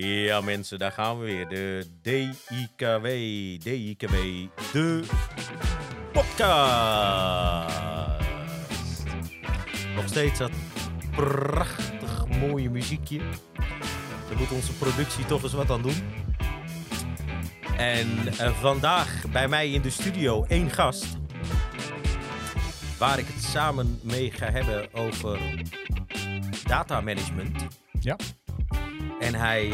Ja mensen, daar gaan we weer. De DIKW, DIKW, de podcast. Nog steeds dat prachtig mooie muziekje. Daar moet onze productie toch eens wat aan doen. En eh, vandaag bij mij in de studio één gast. Waar ik het samen mee ga hebben over data management. Ja. En hij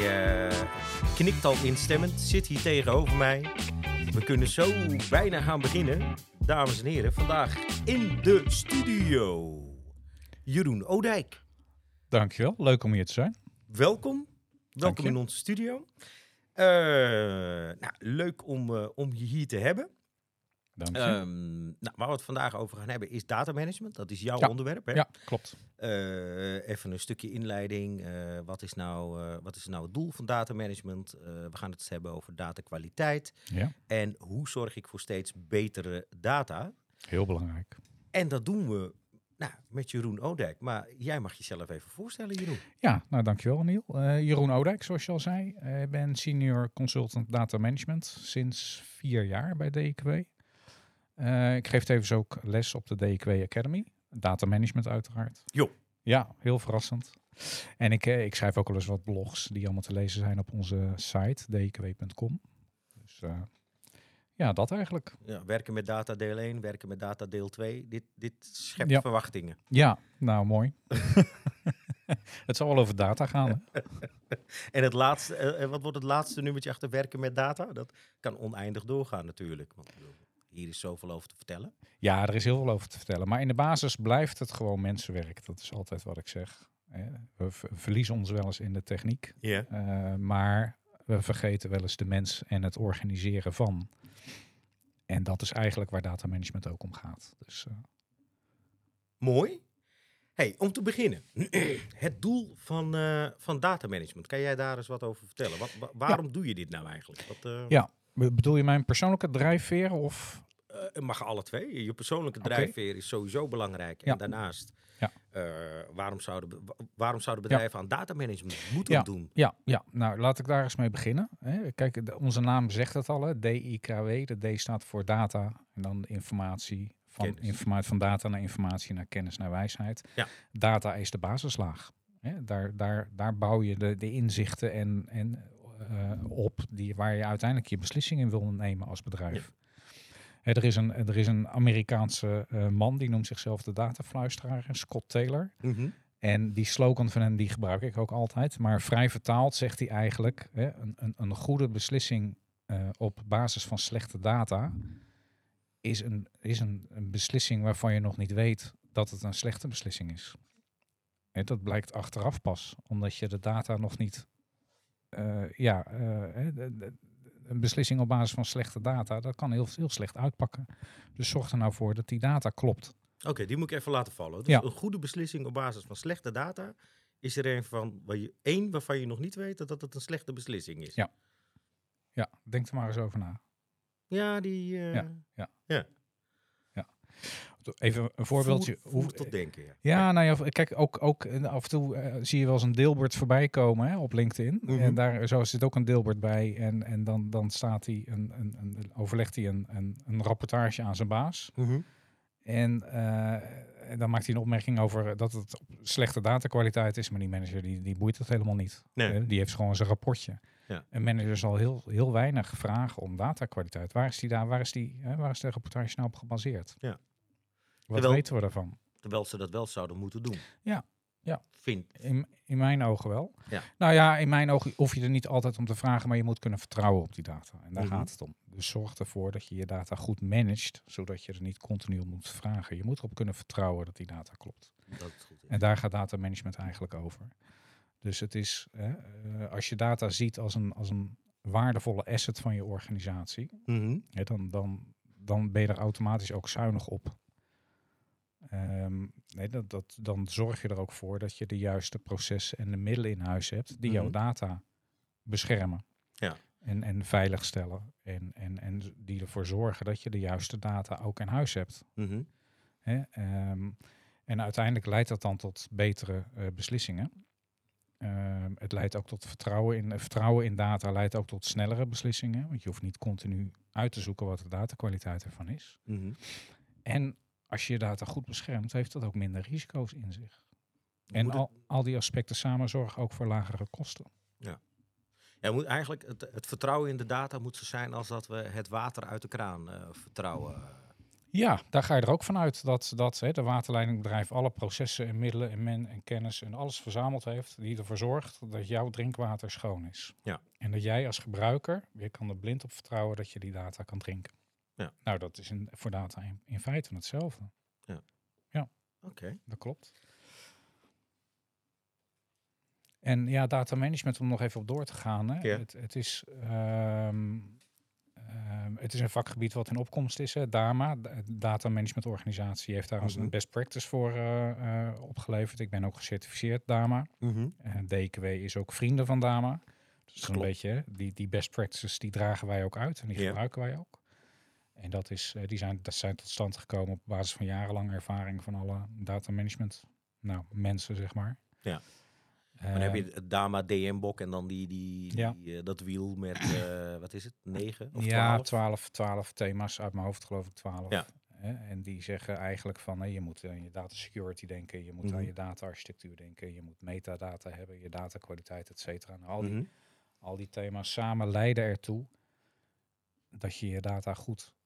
eh, knikt al instemmend, zit hier tegenover mij. We kunnen zo bijna gaan beginnen. Dames en heren, vandaag in de studio. Jeroen Odijk, Dankjewel, leuk om hier te zijn. welkom. Welkom in onze studio. Eh, nou, leuk om, eh, om je hier te hebben. Dank je. Ehm, nou, waar we het vandaag over gaan hebben is datamanagement. Dat is jouw Ja. onderwerp. Hè? ja, klopt. Eh, even een stukje inleiding. Eh, wat, is nou, eh, wat is nou het doel van datamanagement? We gaan het hebben over datakwaliteit. Ja, En hoe zorg ik voor steeds betere data? heel belangrijk. En dat doen we nou, met Jeroen Odijk. Maar jij mag jezelf even voorstellen, Jeroen. Ja, nou dankjewel Niel. Eh, Jeroen Odijk, zoals je al zei. Ik ben senior consultant data management sinds vier jaar bij DIKW. Eh, ik geef tevens ook les op de DIKW Academy. Data management uiteraard. Jo. Ja, heel verrassend. En ik, eh, ik schrijf ook wel eens wat blogs die allemaal te lezen zijn op onze site, dikw.com. Dus eh, ja, dat eigenlijk. Ja, werken met data deel 1, werken met data deel 2. Dit, dit schept Ja. verwachtingen. Ja, nou mooi. het zal wel over data gaan. hè? En het laatste, wat wordt het laatste nummertje achter werken met data? Dat kan oneindig doorgaan natuurlijk. Want hier is zoveel over te vertellen. Ja, er is heel veel over te vertellen. Maar in de basis blijft het gewoon mensenwerk. Dat is altijd wat ik zeg. hè. We verliezen ons wel eens in de techniek. Ja. eh, maar we vergeten wel eens de mens en het organiseren van. En dat is eigenlijk waar datamanagement ook om gaat. Dus eh, Mooi. Hey, om te beginnen. Het doel van, eh van datamanagement. Kan jij daar eens wat over vertellen? Wat, wa- waarom doe je dit nou eigenlijk? Wat, eh, Ja. be- bedoel je mijn persoonlijke drijfveer of... eh, het mag alle twee. Je persoonlijke drijfveer is sowieso belangrijk. En Ja. daarnaast, Ja. eh, waarom, zouden, waarom zouden bedrijven aan datamanagement moeten Ja. doen? Ja, ja, nou laat ik daar eens mee beginnen. Hè. Kijk, de- onze naam zegt het al, hè, DIKW. De D staat voor data en dan informatie. Van, informatie van data naar informatie, naar kennis, naar wijsheid. Ja. Data is de basislaag. Hè. Daar, daar, daar bouw je de, de inzichten en, en, eh, op die, waar je uiteindelijk je beslissing in wil nemen als bedrijf. Er, is een, er is een Amerikaanse eh, man, die noemt zichzelf de datafluisteraar, Scott Taylor. Mhm. En die slogan van hem, die gebruik ik ook altijd. Maar vrij vertaald zegt hij eigenlijk, hè, een, een, een goede beslissing eh, op basis van slechte data is, een, is een, een beslissing waarvan je nog niet weet dat het een slechte beslissing is. Hè, dat blijkt achteraf pas, omdat je de data nog niet... eh, ja, de- een beslissing op basis van slechte data, dat kan heel, heel slecht uitpakken. Dus zorg er nou voor dat die data klopt. Oké, die moet ik even laten vallen. Dus Ja. een goede beslissing op basis van slechte data is er een van waar je één waarvan je nog niet weet dat het een slechte beslissing is. Ja. Ja, denk er maar eens over na. Ja, die. eh Ja. Even een voorbeeldje. voer- hoe- tot denken. Ja. Ja, nou ja, kijk, ook, ook eh, af en toe eh, zie je wel eens een deelbord voorbij komen hè, op LinkedIn. Mhm. En daar zo zit ook een deelbord bij. En, en dan, dan staat hij een, een, een, overlegt hij een, een, een rapportage aan zijn baas. Mhm. En, eh, en dan maakt hij een opmerking over dat het slechte datakwaliteit is. Maar die manager die, die boeit het helemaal niet. Nee. Die heeft gewoon zijn rapportje. Ja. Een manager zal heel, heel weinig vragen om datakwaliteit. Waar is, die daar, waar, is die, hè, waar is de rapportage nou op gebaseerd? Ja. Wat Terwijl- weten we daarvan? Terwijl ze dat wel zouden moeten doen. Ja, ja. Vind. In, in mijn ogen wel. Ja. Nou ja, in mijn ogen hoef je er niet altijd om te vragen, maar je moet kunnen vertrouwen op die data. En daar Mhm. gaat het om. Dus zorg ervoor dat je je data goed managt, zodat je er niet continu om moet vragen. Je moet erop kunnen vertrouwen dat die data klopt. Dat is goed. En daar gaat data management eigenlijk over. Dus het is, hè, eh, als je data ziet als een, als een waardevolle asset van je organisatie, Mhm. hè, dan, dan, dan ben je er automatisch ook zuinig op. Ehm, nee, dat, dat, dan zorg je er ook voor dat je de juiste processen en de middelen in huis hebt die jouw Mhm. data beschermen. Ja. En, en veilig stellen. En, en, en die ervoor zorgen dat je de juiste data ook in huis hebt. Mhm. Ehm, en uiteindelijk leidt dat dan tot betere eh, beslissingen. Ehm, het leidt ook tot vertrouwen in, vertrouwen in data, leidt ook tot snellere beslissingen. Want je hoeft niet continu uit te zoeken wat de datakwaliteit ervan is. Mhm. En als je je data goed beschermt, heeft dat ook minder risico's in zich. En al, al die aspecten samen zorgen ook voor lagere kosten. Ja, moet eigenlijk het, het vertrouwen in de data moet zo zijn als dat we het water uit de kraan eh, vertrouwen. Ja, daar ga je er ook vanuit dat, dat hè, de waterleidingbedrijf alle processen en middelen en men en kennis en alles verzameld heeft die ervoor zorgt dat jouw drinkwater schoon is. Ja. En dat jij als gebruiker, je kan er blind op vertrouwen dat je die data kan drinken. Ja. Nou, dat is in, voor data in, in feite hetzelfde. Oké. Dat klopt. En ja, data management, om nog even op door te gaan. Hè. Ja. Het, het, is, ehm, ehm, het is een vakgebied wat in opkomst is. Hè. DAMA, Data Management Organisatie, heeft daar Mhm. een best practice voor eh, eh, opgeleverd. Ik ben ook gecertificeerd DAMA. Mhm. En DKW is ook vrienden van DAMA. Dus een beetje, die, die best practices, die dragen wij ook uit en die Ja. gebruiken wij ook. En dat, is, eh, die zijn, dat zijn tot stand gekomen op basis van jarenlange ervaring van alle data management nou, mensen, zeg maar. Ja. Eh, Dan heb je het Dama DM-bok en dan die, die, Ja. die, eh, dat wiel met, eh, wat is het, 9 of ja, 12? 12, 12 thema's uit mijn hoofd, geloof ik 12. Ja. En die zeggen eigenlijk van je moet aan je data security denken, je moet Mhm. aan je data architectuur denken, je moet metadata hebben, je data kwaliteit, et cetera. Nou, al, die, Mhm. al die thema's samen leiden ertoe dat je je data goed, eh, eh,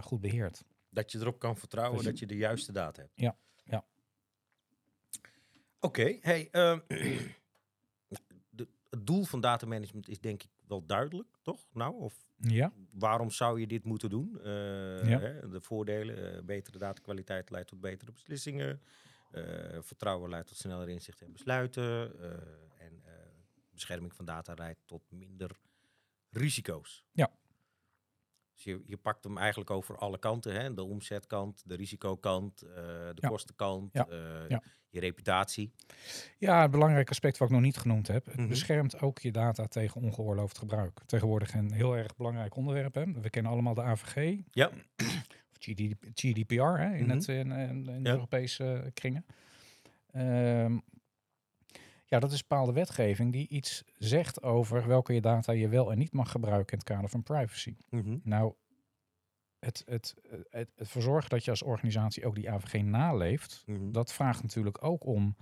goed beheert. Dat je erop kan vertrouwen Dat je- dat je de juiste data hebt. Ja, ja. Oké, hey, ehm, de, het doel van datamanagement is denk ik wel duidelijk, toch? Nou, of Ja, waarom zou je dit moeten doen? Eh, Ja. hè, de voordelen, eh, betere datakwaliteit leidt tot betere beslissingen. eh, vertrouwen leidt tot sneller inzicht en besluiten. eh, en eh, bescherming van data leidt tot minder risico's. Ja. Dus je, je pakt hem eigenlijk over alle kanten. Hè? De omzetkant, de risicokant, eh, de Ja. kostenkant, Ja. eh, Ja. je reputatie. Ja, een belangrijk aspect wat ik nog niet genoemd heb. Het Mhm. beschermt ook je data tegen ongeoorloofd gebruik. Tegenwoordig een heel erg belangrijk onderwerp. Hè. We kennen allemaal de AVG, Ja. of GD GDPR hè, in, Mhm. het, in, in, in de. Europese kringen. Ehm, ja, dat is bepaalde wetgeving die iets zegt over welke je data je wel en niet mag gebruiken in het kader van privacy. Mhm. Nou, het, het, het, het verzorgen dat je als organisatie ook die AVG naleeft, Mhm. dat vraagt natuurlijk ook om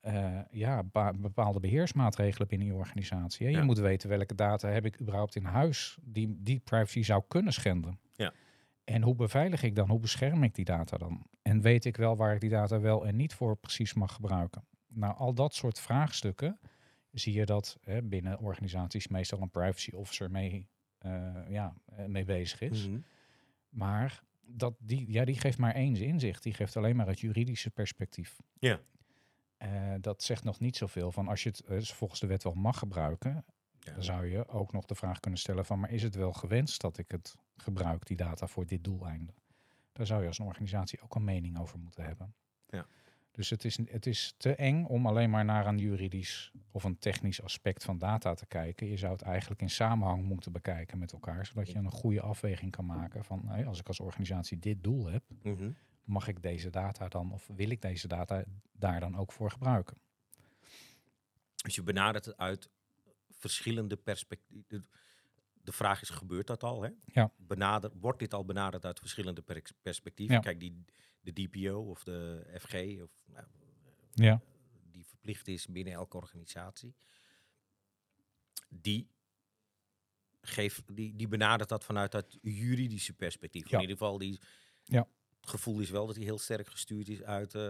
eh, ja, bepaalde beheersmaatregelen binnen je organisatie. Hè. Je Ja. moet weten welke data heb ik überhaupt in huis die, die privacy zou kunnen schenden. Ja. En hoe beveilig ik dan? Hoe bescherm ik die data dan? En weet ik wel waar ik die data wel en niet voor precies mag gebruiken? Nou, al dat soort vraagstukken zie je dat hè, binnen organisaties meestal een privacy officer mee, eh, ja, eh, mee bezig is. Mhm. Maar dat, die, ja, die geeft maar één inzicht. Die geeft alleen maar het juridische perspectief. Ja. Eh, dat zegt nog niet zoveel van als je het volgens de wet wel mag gebruiken, Ja. dan zou je ook nog de vraag kunnen stellen van, maar is het wel gewenst dat ik het gebruik, die data, voor dit doeleinde? Daar zou je als een organisatie ook een mening over moeten hebben. Ja. Dus het is, het is te eng om alleen maar naar een juridisch of een technisch aspect van data te kijken. Je zou het eigenlijk in samenhang moeten bekijken met elkaar, zodat je een goede afweging kan maken van, als ik als organisatie dit doel heb, Mhm. mag ik deze data dan, of wil ik deze data daar dan ook voor gebruiken? Dus je benadert het uit verschillende perspectieven. De vraag is, gebeurt dat al? Hè? Ja. Benader, wordt dit al benaderd uit verschillende pers- perspectieven? Ja. Kijk, die, de DPO of de FG, of, nou, Ja. die verplicht is binnen elke organisatie, die, geeft, die, die benadert dat vanuit dat juridische perspectief. In ieder geval, die, Ja. Het gevoel is wel dat hij heel sterk gestuurd is uit, eh,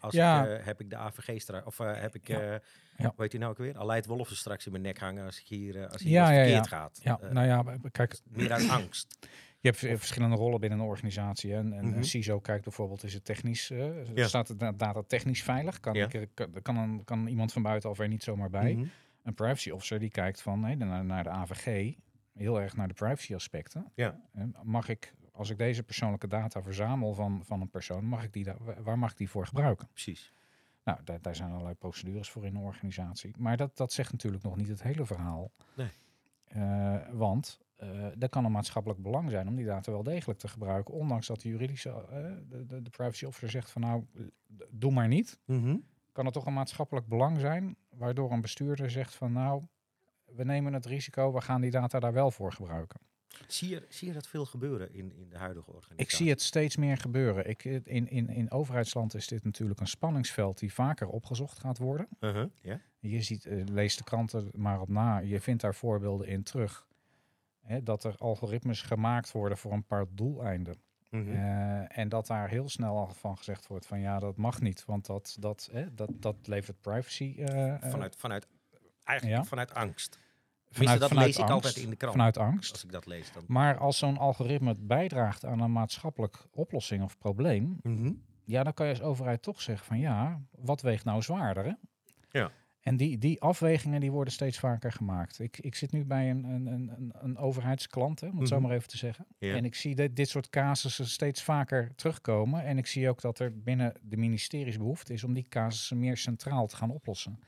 als Ja. ik, eh, heb ik de AVG straks, of eh, heb ik, Ja. Ja. hoe heet hij nou ook weer? Aleid Wolf straks in mijn nek hangen als ik hier, als hier Ja, wat ja, verkeerd ja. gaat. Ja, nou ja, kijk, meer uit angst. je hebt verschillende rollen binnen een organisatie. hè. En, en Mhm. CISO kijkt bijvoorbeeld, is het technisch, Ja. staat de da- data technisch veilig? Kan, ik, kan, kan, een, kan iemand van buitenaf er niet zomaar bij? Mhm. Een privacy officer die kijkt van nee, naar, naar de AVG, heel erg naar de privacy aspecten. Ja. En mag ik, als ik deze persoonlijke data verzamel van, van een persoon, mag ik die, waar mag ik die voor gebruiken? Precies. Nou, daar, daar zijn allerlei procedures voor in een organisatie. Maar dat, dat zegt natuurlijk nog niet het hele verhaal. Nee. Eh, want eh er kan een maatschappelijk belang zijn om die data wel degelijk te gebruiken. Ondanks dat de juridische, eh, de, de, de privacy officer zegt van nou, doe maar niet. Mhm. kan het toch een maatschappelijk belang zijn, waardoor een bestuurder zegt van nou, we nemen het risico, we gaan die data daar wel voor gebruiken. Zie je, zie je dat veel gebeuren in, in de huidige organisatie? Ik zie het steeds meer gebeuren. Ik, in, in, in overheidsland is dit natuurlijk een spanningsveld die vaker opgezocht gaat worden. Ja. Je ziet, uh, lees de kranten maar op na, je vindt daar voorbeelden in terug. Hè, dat er algoritmes gemaakt worden voor een paar doeleinden. Mhm. Uh, en dat daar heel snel al van gezegd wordt van ja, dat mag niet, want dat, dat, hè, dat, dat levert privacy. Uh, vanuit, vanuit, eigenlijk ja. vanuit angst. Vanuit, dat vanuit lees ik angst, altijd in de krant. Vanuit angst. Als ik dat lees dan. Maar als zo'n algoritme bijdraagt aan een maatschappelijk oplossing of probleem, Mhm. ja, dan kan je als overheid toch zeggen van ja, wat weegt nou zwaarder? Hè? Ja. En die, die afwegingen die worden steeds vaker gemaakt. Ik, ik zit nu bij een, een, een, een overheidsklant, hè, om het zo Mhm. maar even te zeggen. En ik zie dit, dit soort casussen steeds vaker terugkomen. En ik zie ook dat er binnen de ministeries behoefte is om die casussen meer centraal te gaan oplossen.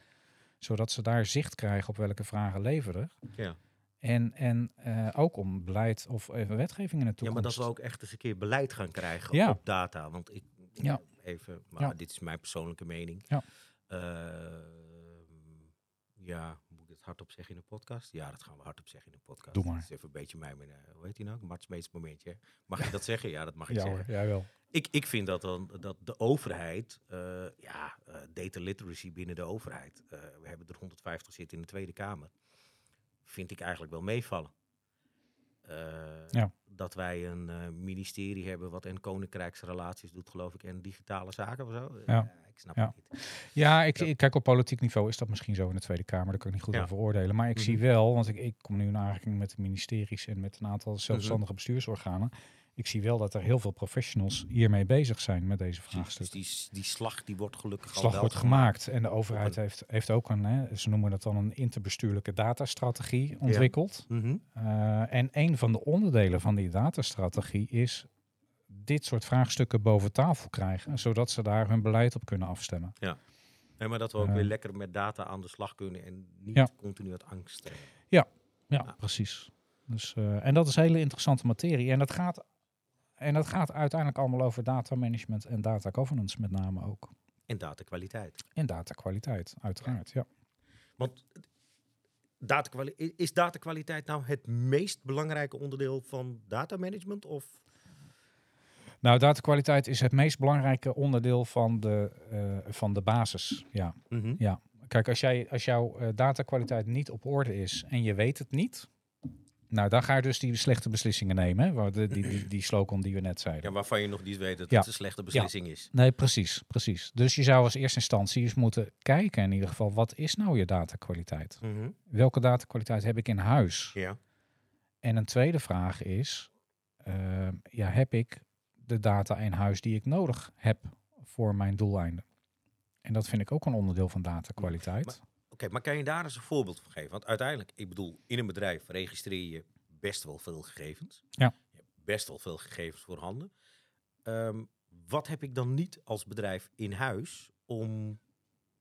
Zodat ze daar zicht krijgen op welke vragen leveren. Ja. En, en eh, ook om beleid of even wetgeving in de ja, toekomst. maar dat we ook echt eens een keer beleid gaan krijgen Ja. op data. Want ik, Ja. even, maar Ja. dit is mijn persoonlijke mening. Ja. Ehm, ja, het hardop zeggen in een podcast? Ja, dat gaan we hardop zeggen in een podcast. Doe maar. Dat is even een beetje mijn, mijn, eh, hoe heet die nou? Mats Meets momentje. Mag ik dat zeggen? Ja, dat mag ik Ja zeggen. hoor, wel. Ik, ik vind dat, dan, dat de overheid, eh, ja, eh, data literacy binnen de overheid, we hebben er 150 zitten in de Tweede Kamer, vind ik eigenlijk wel meevallen. Eh, Ja. Dat wij een eh, ministerie hebben wat en koninkrijksrelaties doet, geloof ik, en digitale zaken of zo. Ja. Eh, ik snap Ja. het niet. Ja, ik, Ja. ik kijk op politiek niveau is dat misschien zo in de Tweede Kamer. Daar kan ik niet goed Ja. over oordelen. Maar ik zie Mhm. wel, want ik, ik kom nu in aanraking met de ministeries en met een aantal zelfstandige bestuursorganen. Ik zie wel dat er heel veel professionals hiermee bezig zijn met deze Dus vraagstukken. die, die slag die wordt gelukkig al slag wel wordt gemaakt. En de overheid heeft, heeft ook een, hè, ze noemen dat dan een interbestuurlijke datastrategie ontwikkeld. Mhm. Uh, en een van de onderdelen van die datastrategie is dit soort vraagstukken boven tafel krijgen, zodat ze daar hun beleid op kunnen afstemmen. Nee, maar dat we ook Eh. weer lekker met data aan de slag kunnen en niet Ja. continu uit angst. eh. Ja, Ja. precies. Dus, uh, en dat is hele interessante materie. En dat, gaat, en dat gaat uiteindelijk allemaal over data management en data governance met name ook. En datakwaliteit. En datakwaliteit, uiteraard, ja. Want i- is datakwaliteit nou het meest belangrijke onderdeel van datamanagement? Of Nou, datakwaliteit is het meest belangrijke onderdeel van de, uh, van de basis, ja. Mhm. ja. Kijk, als, jij, als jouw uh, datakwaliteit niet op orde is en je weet het niet, nou, dan ga je dus die slechte beslissingen nemen. Hè? waar De, die, die, die slogan die we net zeiden. Ja, waarvan je nog niet weet dat Ja. het een slechte beslissing is. Nee, precies, precies. Dus je zou als eerste instantie eens moeten kijken in ieder geval, wat is nou je datakwaliteit? Mhm. Welke datakwaliteit heb ik in huis? Ja. En een tweede vraag is, uh, ja, heb ik de data in huis die ik nodig heb voor mijn doeleinden? En dat vind ik ook een onderdeel van datakwaliteit. Maar- Maar kan je daar eens een voorbeeld van geven? Want uiteindelijk, ik bedoel, in een bedrijf registreer je best wel veel gegevens. Ja. Je hebt best wel veel gegevens voorhanden. Ehm wat heb ik dan niet als bedrijf in huis om,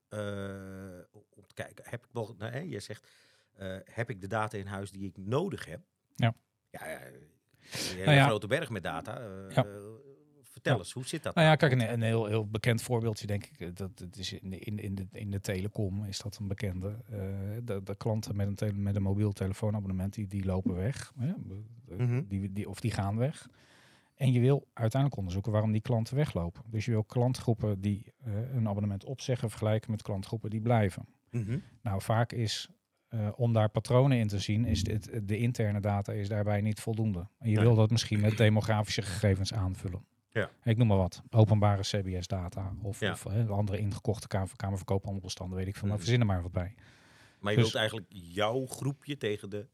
eh, om te kijken? Heb ik wel, nou, hè, je zegt, eh, heb ik de data in huis die ik nodig heb? Ja. Ja, ja, een hele Nou ja. grote berg met data. eh, Ja. Eh, vertel Ja. eens, hoe zit dat? Nou ja, nou? kijk, een, een heel, heel bekend voorbeeldje denk ik, eh, dat het is in de, in, in, de, in de telecom is dat een bekende. eh, de, de klanten met een, tele, met een mobiel telefoonabonnement, die, die lopen weg. De- Mhm. die, die, of die gaan weg. En je wil uiteindelijk onderzoeken waarom die klanten weglopen. Dus je wil klantgroepen die eh, een abonnement opzeggen vergelijken met klantgroepen die blijven. Mhm. Nou, vaak is, eh, om daar patronen in te zien, is dit, de interne data is daarbij niet voldoende. En je Nee. wil dat misschien met demografische gegevens aanvullen. Ja. Ik noem maar wat. Openbare CBS-data of, Ja. of andere ingekochte kamer, kamerverkoophandelbestanden, weet ik veel. Maar Mhm. verzin er maar wat bij. Maar je Dus- wilt eigenlijk jouw groepje tegen de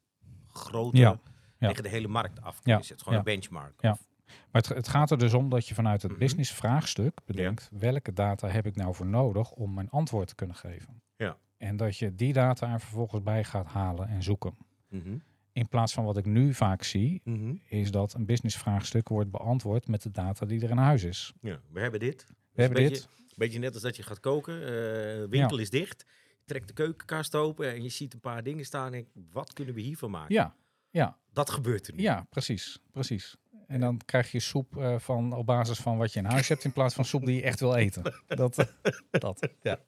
grote, Ja, tegen de hele markt af kunnen Ja, zetten. Gewoon ja. een benchmark. Ja. Of- Maar het, het gaat er dus om dat je vanuit het Mhm. business vraagstuk bedenkt, welke data heb ik nou voor nodig om mijn antwoord te kunnen geven? Ja. En dat je die data er vervolgens bij gaat halen en zoeken. Mhm. In plaats van wat ik nu vaak zie, Mhm. is dat een business vraagstuk wordt beantwoord met de data die er in huis is. Ja, we hebben dit. We hebben een dit. beetje, beetje net als dat je gaat koken. eh, winkel is dicht. Je trekt de keukenkast open en je ziet een paar dingen staan. En ik, wat kunnen we hiervan maken? Ja, ja, Dat gebeurt er nu. ja, precies, precies. En dan krijg je soep eh, van, op basis van wat je in huis hebt, in plaats van soep die je echt wil eten. Dat, eh, dat. Ja.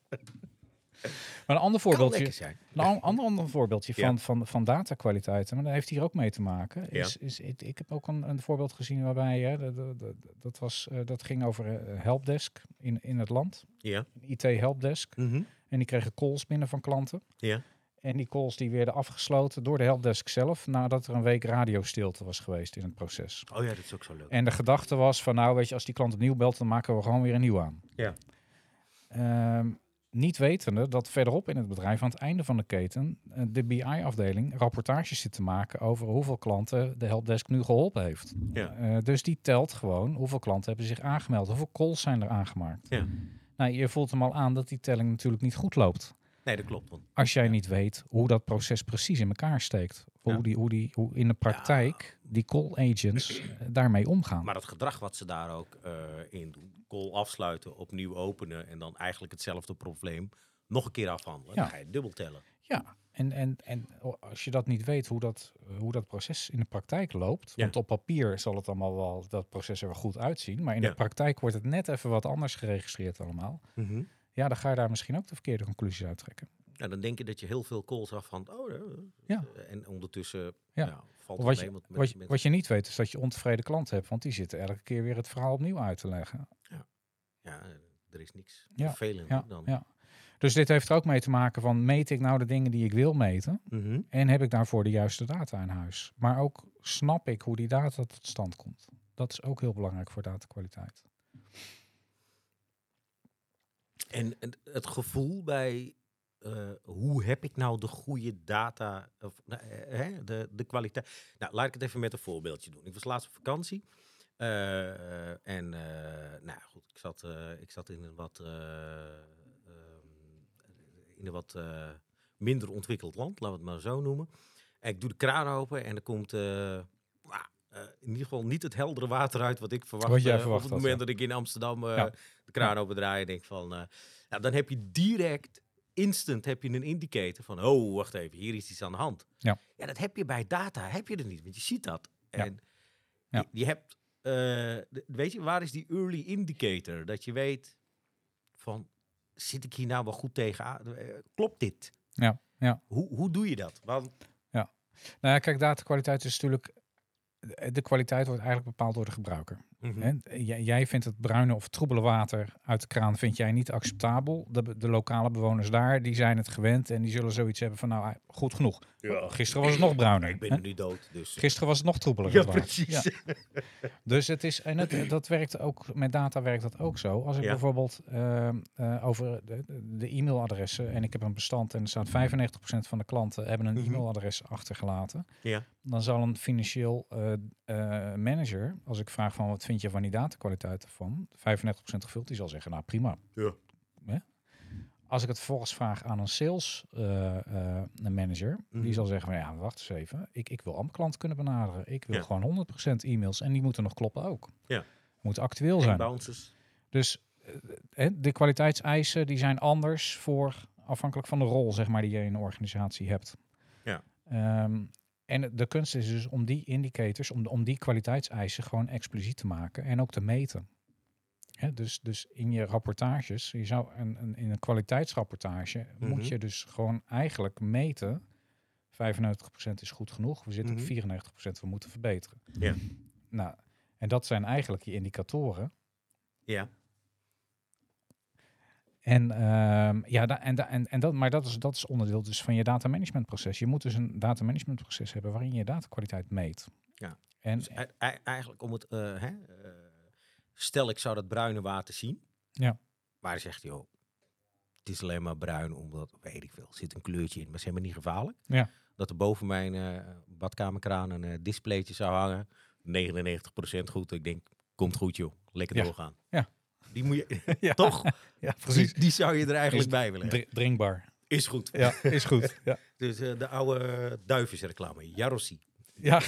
Maar een ander voorbeeldje, zijn. een an- ander, ander voorbeeldje Ja. van, van, van datakwaliteit, maar dat heeft hier ook mee te maken. Ja. Is, is, ik, ik heb ook een, een voorbeeld gezien waarbij, hè, dat, dat, was, eh, dat ging over eh, helpdesk in, in het land, Ja. een IT-helpdesk. Mhm. En die kregen calls binnen van klanten. Ja. En die calls die werden afgesloten door de helpdesk zelf, nadat er een week radiostilte was geweest in het proces. Oh ja, dat is ook zo leuk. En de gedachte was van, nou weet je, als die klant opnieuw belt, dan maken we gewoon weer een nieuw aan. Ja. Ehm, niet wetende dat verderop in het bedrijf, aan het einde van de keten, eh, de BI-afdeling rapportages zit te maken over hoeveel klanten de helpdesk nu geholpen heeft. Ja. Eh, dus die telt gewoon hoeveel klanten hebben zich aangemeld, hoeveel calls zijn er aangemaakt. Ja. Nou, je voelt hem al aan dat die telling natuurlijk niet goed loopt. Nee, dat klopt. Want Als jij niet weet hoe dat proces precies in elkaar steekt. Hoe, Ja. die, hoe, die, hoe in de praktijk die call agents eh, daarmee omgaan. Maar het gedrag wat ze daar ook eh, in doen, call afsluiten, opnieuw openen en dan eigenlijk hetzelfde probleem nog een keer afhandelen. Ja. Dan ga je dubbel tellen. Ja, en, en, en als je dat niet weet hoe dat, hoe dat proces in de praktijk loopt. Ja. Want op papier zal het allemaal wel dat proces er wel goed uitzien. Maar in Ja. de praktijk wordt het net even wat anders geregistreerd allemaal. Ja, dan ga je daar misschien ook de verkeerde conclusies uit trekken. Nou, dan denk je dat je heel veel calls afhandelt. Oh, eh, Ja. eh, En ondertussen Ja. ja. valt Wat je, mee. want wat, je, wat je niet weet is dat je ontevreden klanten hebt. Want die zitten elke keer weer het verhaal opnieuw uit te leggen. Ja, eh, er is niks Ja, vervelender Ja, dan. ja. Dus dit heeft er ook mee te maken van meet ik nou de dingen die ik wil meten? Mhm. En heb ik daarvoor de juiste data in huis? Maar ook snap ik hoe die data tot stand komt. Dat is ook heel belangrijk voor datakwaliteit. En het- gevoel bij eh, hoe heb ik nou de goede data, of, nou, eh, hè, de, de kwaliteit. Nou, laat ik het even met een voorbeeldje doen. Ik was laatst op vakantie. eh, en nou goed, ik zat, ik zat in een wat, eh, ehm, in een wat minder ontwikkeld land, laten we het maar zo noemen. En ik doe de kraan open en er komt eh, in ieder geval niet het heldere water uit wat ik verwacht. Wat jij verwacht op het moment ja. dat ik in Amsterdam Ja. de kraan open draai en denk van... nou, dan heb je direct, instant, heb je een indicator van... Oh, wacht even, hier is iets aan de hand. Ja. ja, dat heb je bij data, heb je er niet, want je ziet dat. En Ja. Je, je hebt, weet je, waar is die early indicator? Dat je weet van, zit ik hier nou wel goed tegenaan? Klopt dit? Ja, ja. Hoe, hoe doe je dat? Want, Nou ja, kijk, datakwaliteit is natuurlijk... de- kwaliteit wordt eigenlijk bepaald door de gebruiker. Hè? Jij, jij vindt het bruine of troebele water uit de kraan vind jij niet acceptabel. De, de lokale bewoners daar, die zijn het gewend en die zullen zoiets hebben van nou, goed genoeg. Gisteren was het nog bruiner. ik ben hè? nu dood, dus... Gisteren was het nog troebeler. Ja, precies. Ja. Dus het is, en het, dat werkt ook, met data werkt dat ook zo. Als ik Ja. bijvoorbeeld ehm, eh, over de, de e-mailadressen en ik heb een bestand en er staat 95% van de klanten hebben een Mhm. e-mailadres achtergelaten. Ja. Dan zal een financieel eh, eh, manager, als ik vraag van wat vind je van die datakwaliteit ervan, 95% gevuld, die zal zeggen nou prima. Ja. Hè? Als ik het vervolgens vraag aan een sales eh, eh, manager, Mhm. die zal zeggen van ja, wacht eens even, ik, ik wil allemaal klanten kunnen benaderen. Ik wil Ja. gewoon 100% e-mails en die moeten nog kloppen ook. Ja. Moet actueel zijn. bouncers. Dus hè, de kwaliteitseisen die zijn anders voor afhankelijk van de rol zeg maar die je in een organisatie hebt. Ja. Ehm, en de kunst is dus om die indicators, om, om die kwaliteitseisen gewoon expliciet te maken en ook te meten. Dus, dus in je rapportages, je zou een, een, in een kwaliteitsrapportage Mhm. moet je dus gewoon eigenlijk meten. 95% is goed genoeg. We zitten Mhm. op 94%, we moeten verbeteren. Ja. Nou, en dat zijn eigenlijk je indicatoren. Ja. En, ehm, ja, da- en, en, en dat, maar dat is, dat is onderdeel dus van je data management proces. Je moet dus een data management proces hebben waarin je datakwaliteit meet. Ja. En Dus e- e- eigenlijk om het, eh, hè, eh, stel ik zou dat bruine water zien. Ja. Maar hij zegt, joh, het is alleen maar bruin omdat, weet ik veel, er zit een kleurtje in, maar het is helemaal niet gevaarlijk. Ja. Dat er boven mijn eh, badkamerkraan een displaytje zou hangen, 99% goed. Ik denk, komt goed joh, lekker Ja. doorgaan. Ja. Die moet je, ja, toch? Ja, precies. die zou je er eigenlijk Is- bij willen hebben. Dri- drinkbaar. Is goed. Ja, is goed. Ja, Dus eh, de oude duivensreclame, Jarossi. ja.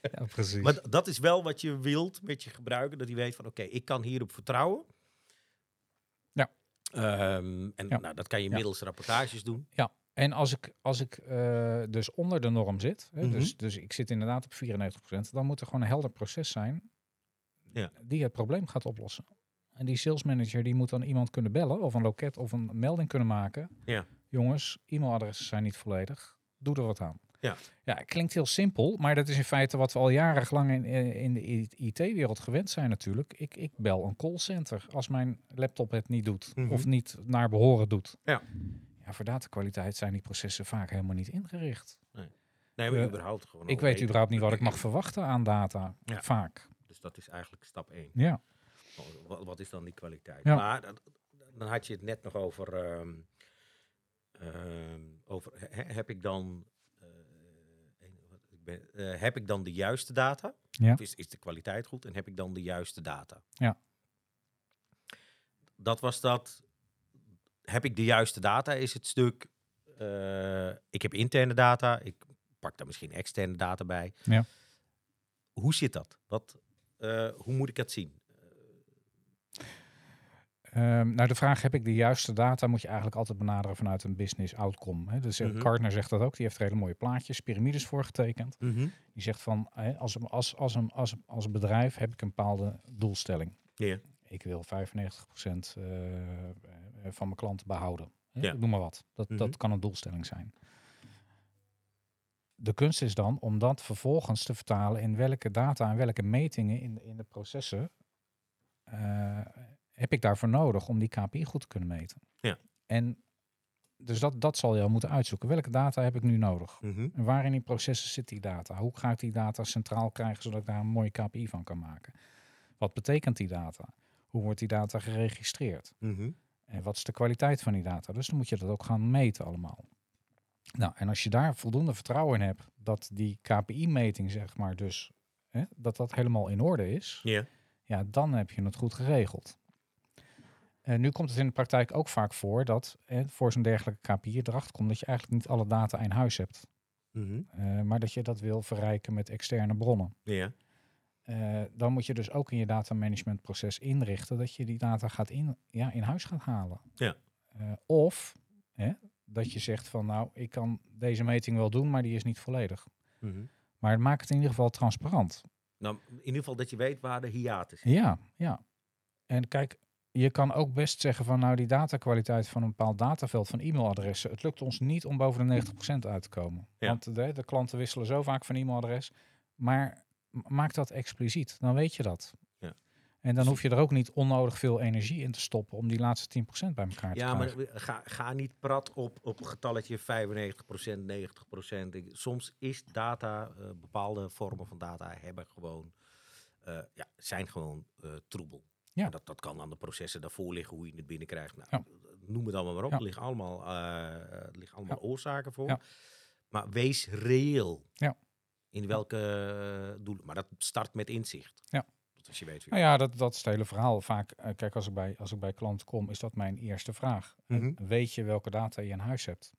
ja precies. Maar dat is wel wat je wilt met je gebruiker. Dat hij weet van oké, ik kan hierop vertrouwen. Ja. Ehm, en Ja. Nou, dat kan je middels rapportages doen. Ja. En als ik, als ik eh, dus onder de norm zit, hè, Mhm. dus, dus ik zit inderdaad op 94%, dan moet er gewoon een helder proces zijn Ja. die het probleem gaat oplossen. En die sales manager die moet dan iemand kunnen bellen of een loket of een melding kunnen maken. Ja. Jongens, e-mailadressen zijn niet volledig. Doe er wat aan. Ja. ja, klinkt heel simpel, maar dat is in feite wat we al jarenlang in, in de IT-wereld gewend zijn natuurlijk. Ik, ik bel een callcenter als mijn laptop het niet doet Mhm. of niet naar behoren doet. Ja. Ja, voor datakwaliteit zijn die processen vaak helemaal niet ingericht. Nee, maar Eh, überhaupt gewoon. Ik weet überhaupt niet wat ik mag verwachten aan data. Ja. Vaak. Dus dat is eigenlijk stap 1. Ja. Wat, wat is dan die kwaliteit? Ja. Maar dat- dan had je het net nog over. ehm, ehm, over he- heb ik dan. eh, een- wat- ik ben, eh, heb ik dan de juiste data? Ja. Of is, is de kwaliteit goed? En heb ik dan de juiste data? Ja. Dat was dat. Heb ik de juiste data? Is het stuk. eh, ik heb interne data. Ik pak daar misschien externe data bij. Ja. Hoe zit dat? Wat, hoe moet ik dat zien? Ehm, nou, de vraag, heb ik de juiste data, moet je eigenlijk altijd benaderen vanuit een business outcome. Hè. Dus Mhm. Gartner zegt dat ook, die heeft er hele mooie plaatjes, piramides voor getekend. Mhm. Die zegt van, hè, als, een, als, als, een, als, als bedrijf heb ik een bepaalde doelstelling. Ik wil 95% eh, eh, van mijn klanten behouden. Hè. Ik Noem maar wat. Dat, Mhm. dat kan een doelstelling zijn. De kunst is dan om dat vervolgens te vertalen in welke data en welke metingen in, in de processen heb ik daarvoor nodig om die KPI goed te kunnen meten. Ja. En dus dat, dat zal je al moeten uitzoeken. Welke data heb ik nu nodig? Mhm. En waar in die processen zit die data? Hoe ga ik die data centraal krijgen zodat ik daar een mooie KPI van kan maken? Wat betekent die data? Hoe wordt die data geregistreerd? Mhm. En wat is de kwaliteit van die data? Dus dan moet je dat ook gaan meten allemaal. Nou, en als je daar voldoende vertrouwen in hebt dat die KPI-meting, zeg maar, dus hè, dat dat helemaal in orde is, ja, dan heb je het goed geregeld. En nu komt het in de praktijk ook vaak voor dat hè, voor zo'n dergelijke KPI erachter komt dat je eigenlijk niet alle data in huis hebt. Mhm. Eh, maar dat je dat wil verrijken met externe bronnen. Ja. Eh, dan moet je dus ook in je datamanagementproces inrichten dat je die data gaat in, ja, in huis gaat halen. Ja. Eh, of dat je zegt van nou, ik kan deze meting wel doen, maar die is niet volledig. Mhm. Maar maak het in ieder geval transparant. Nou, in ieder geval dat je weet waar de hiatus is. Ja, ja. En kijk, je kan ook best zeggen van nou die datakwaliteit van een bepaald dataveld van e-mailadressen. Het lukt ons niet om boven de 90% uit te komen. Ja. Want de, de klanten wisselen zo vaak van e-mailadres. Maar maak dat expliciet, dan weet je dat. Ja. En dan hoef je er ook niet onnodig veel energie in te stoppen om die laatste 10% bij elkaar te Ja, krijgen. maar ga, ga niet prat op, op een getalletje 95%, 90%. Ik- Soms is data, eh, bepaalde vormen van data hebben gewoon, eh, ja, zijn gewoon eh, troebel. Ja. Dat, dat kan aan de processen daarvoor liggen, hoe je het binnenkrijgt. Nou, Ja. Noem het allemaal maar op. Ja. Er liggen allemaal, eh, liggen allemaal oorzaken voor. Ja. Maar wees reëel. Ja. In welke eh, doelen. Maar dat start met inzicht. Ja. Dat als je weet wie Nou ja, dat, dat is het hele verhaal. Vaak, eh, kijk, als ik, bij, als ik bij klanten kom, is dat mijn eerste vraag. Mhm. Weet je welke data je in huis hebt?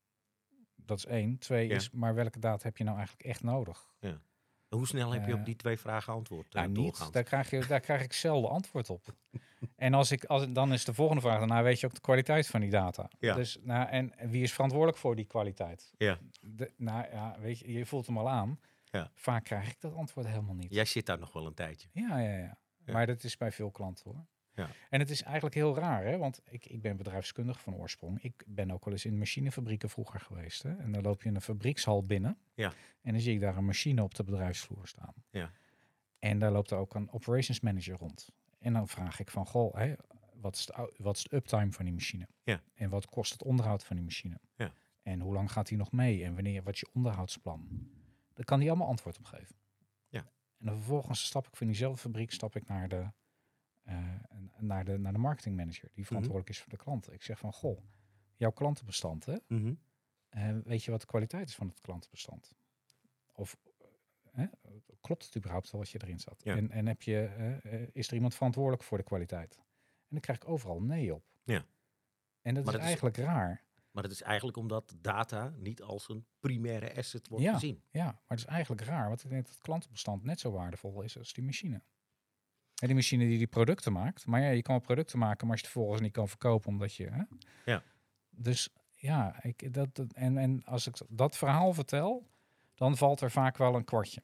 Dat is één. Twee Ja. is, maar welke data heb je nou eigenlijk echt nodig? Hoe snel heb je op Eh, die twee vragen antwoord? eh, Nou, niet. Daar krijg, je, daar krijg ik zelden antwoord op. en als ik, als, dan is de volgende vraag, nou weet je ook de kwaliteit van die data. Ja. Dus, nou, en wie is verantwoordelijk voor die kwaliteit? Ja. De, nou ja, weet je, je voelt hem al aan. Ja. Vaak krijg ik dat antwoord helemaal niet. Jij zit daar nog wel een tijdje. Ja, ja, ja. Ja. Maar dat is bij veel klanten hoor. Ja. En het is eigenlijk heel raar, hè? want ik, ik ben bedrijfskundig van oorsprong. Ik ben ook wel eens in machinefabrieken vroeger geweest. Hè? En dan loop je in een fabriekshal binnen. Ja. En dan zie ik daar een machine op de bedrijfsvloer staan. Ja. En daar loopt er ook een operations manager rond. En dan vraag ik van, goh, hè, wat, is de, wat is de uptime van die machine? Ja. En wat kost het onderhoud van die machine? Ja. En hoe lang gaat die nog mee? En wanneer, wat is je onderhoudsplan? Daar kan die allemaal antwoord op geven. Ja. En dan vervolgens stap ik van diezelfde fabriek stap ik naar de, naar de, naar de marketingmanager Mhm. die verantwoordelijk is voor de klanten. Ik zeg van, goh, jouw klantenbestand, hè? Mhm. Eh, weet je wat de kwaliteit is van het klantenbestand? Of eh, klopt het überhaupt wel wat je erin zat? Ja. En, en heb je, eh, eh, is er iemand verantwoordelijk voor de kwaliteit? En dan krijg ik overal nee op. Ja. En dat Maar is dat is- eigenlijk raar. Maar dat is eigenlijk omdat data niet als een primaire asset wordt Ja. gezien. Ja, maar het is eigenlijk raar, want ik denk dat het klantenbestand net zo waardevol is als die machine. Die machine die die producten maakt. Maar ja, je kan wel producten maken, maar als je het vervolgens niet kan verkopen omdat je... Hè? Ja. Dus ja, ik, dat, dat- en, en als ik dat verhaal vertel, dan valt er vaak wel een kwartje.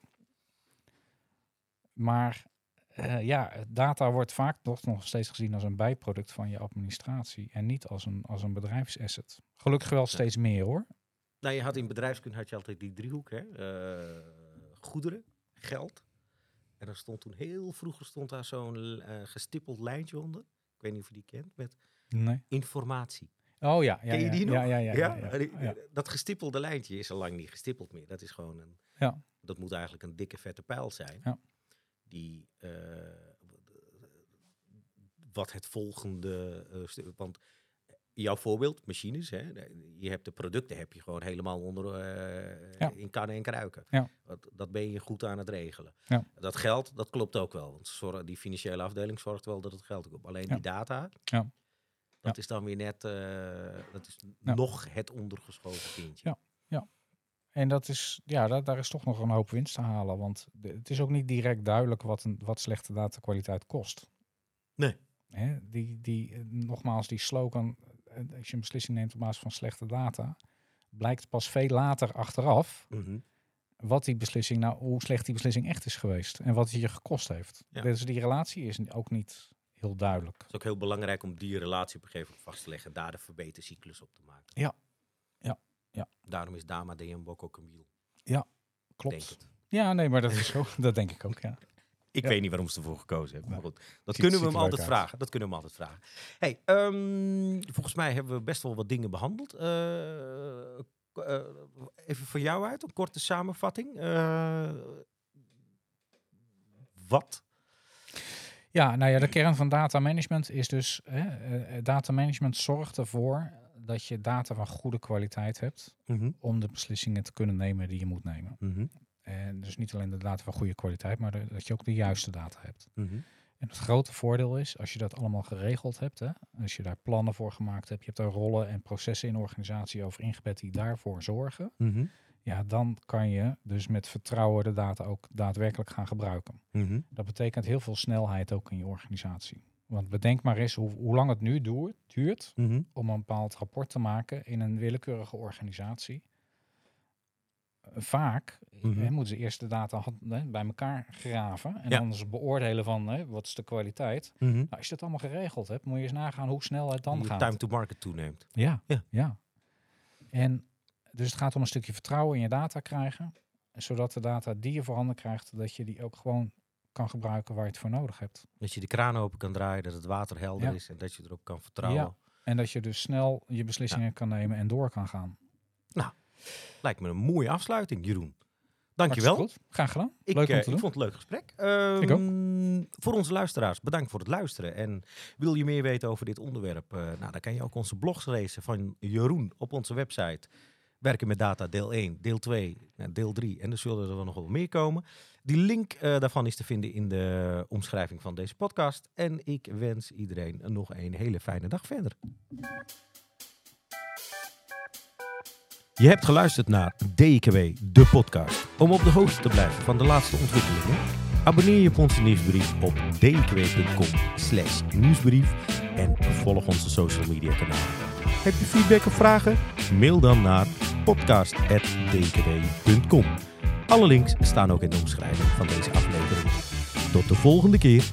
Maar eh, ja, data wordt vaak toch nog steeds gezien als een bijproduct van je administratie en niet als een, als een bedrijfsasset. Gelukkig wel steeds meer hoor. Nou, je had in bedrijfskunde had je altijd die driehoek, hè? Eh, goederen, geld. En er stond toen heel vroeger stond daar zo'n eh, gestippeld lijntje onder. Ik weet niet of je die kent, met Nee. informatie. Oh ja, ja, Ken je ja, die nog? ja, ja, ja, ja, ja. Dat gestippelde lijntje is al lang niet gestippeld meer. Dat is gewoon een. Ja. Dat moet eigenlijk een dikke vette pijl zijn. Ja. Die. eh, wat het volgende. eh, stu- want jouw voorbeeld, machines. Hè, je hebt de producten heb je gewoon helemaal onder eh, Ja. in kannen en kruiken. Ja. Dat, dat ben je goed aan het regelen. Ja. Dat geld, dat klopt ook wel. Want zorg, die financiële afdeling zorgt wel dat het geld komt. Alleen Ja. die data. Ja. Dat is dan weer net, eh, dat is Ja. nog het ondergeschoven kindje. Ja. En dat is, ja, daar, daar is toch nog een hoop winst te halen. Want de- het is ook niet direct duidelijk wat, een, wat slechte datakwaliteit kost. Nee. Hè, die, die, eh, nogmaals, die slogan, als je een beslissing neemt op basis van slechte data, blijkt pas veel later achteraf Mhm. wat die beslissing nou, hoe slecht die beslissing echt is geweest. En wat het je gekost heeft. Ja. Dus die relatie is ook niet heel duidelijk. Het is ook heel belangrijk om die relatie op een gegeven moment vast te leggen. En daar de verbetercyclus op te maken. Ja. Ja. Ja. Daarom is Dama Bok ook een wiel. Denk Klopt. Ja, nee, maar dat is zo. dat denk ik ook, ja. Ik Ja. weet niet waarom ze ervoor gekozen hebben. Maar goed, dat Ziet- kunnen we hem altijd uit. vragen. Dat kunnen we hem altijd vragen. Hey, ehm, volgens mij hebben we best wel wat dingen behandeld. Eh, eh, even van jou uit, een korte samenvatting. Eh, wat? Ja, nou ja, de kern van data management is dus, hè, data management zorgt ervoor dat je data van goede kwaliteit hebt Mhm, om de beslissingen te kunnen nemen die je moet nemen. mhm, En dus niet alleen de data van goede kwaliteit, maar de- dat je ook de juiste data hebt. mhm. En het grote voordeel is, als je dat allemaal geregeld hebt, hè, als je daar plannen voor gemaakt hebt, je hebt daar rollen en processen in de organisatie over ingebed die daarvoor zorgen, Mhm, ja, dan kan je dus met vertrouwen de data ook daadwerkelijk gaan gebruiken. mhm. Dat betekent heel veel snelheid ook in je organisatie. Want bedenk maar eens hoe, hoe lang het nu duurt, duurt om een bepaald rapport te maken in een willekeurige organisatie. Vaak Hè, moeten ze eerst de data bij elkaar graven en Ja. dan ze beoordelen van hè, wat is de kwaliteit. Mhm. Nou, als je dat allemaal geregeld hebt, moet je eens nagaan hoe snel het dan gaat. time to market toeneemt. Ja, Ja. ja. En dus het gaat om een stukje vertrouwen in je data krijgen, zodat de data die je voorhanden krijgt, dat je die ook gewoon kan gebruiken waar je het voor nodig hebt. Dat je de kraan open kan draaien, dat het water helder Ja. is en dat je erop kan vertrouwen. Ja. En dat je dus snel je beslissingen kan nemen en door kan gaan. Lijkt me een mooie afsluiting, Jeroen. Dankjewel. Goed. Graag gedaan. Ik, Leuk om eh, te ik doen. vond het een leuk gesprek. Ik ook. Ehm, Voor onze luisteraars, bedankt voor het luisteren. En wil je meer weten over dit onderwerp? eh, nou, dan kan je ook onze blogs lezen van Jeroen op onze website. Werken met data, deel 1, deel 2, nou, deel 3. En er zullen er wel nog wel meer komen. Die link eh, daarvan is te vinden in de omschrijving van deze podcast. En ik wens iedereen nog een hele fijne dag verder. Je hebt geluisterd naar DKW, de podcast. Om op de hoogte te blijven van de laatste ontwikkelingen, abonneer je op onze nieuwsbrief op dkw.com nieuwsbrief en volg onze social media kanalen. Heb je feedback of vragen? Mail dan naar podcast.dkw.com. Alle links staan ook in de omschrijving van deze aflevering. Tot de volgende keer.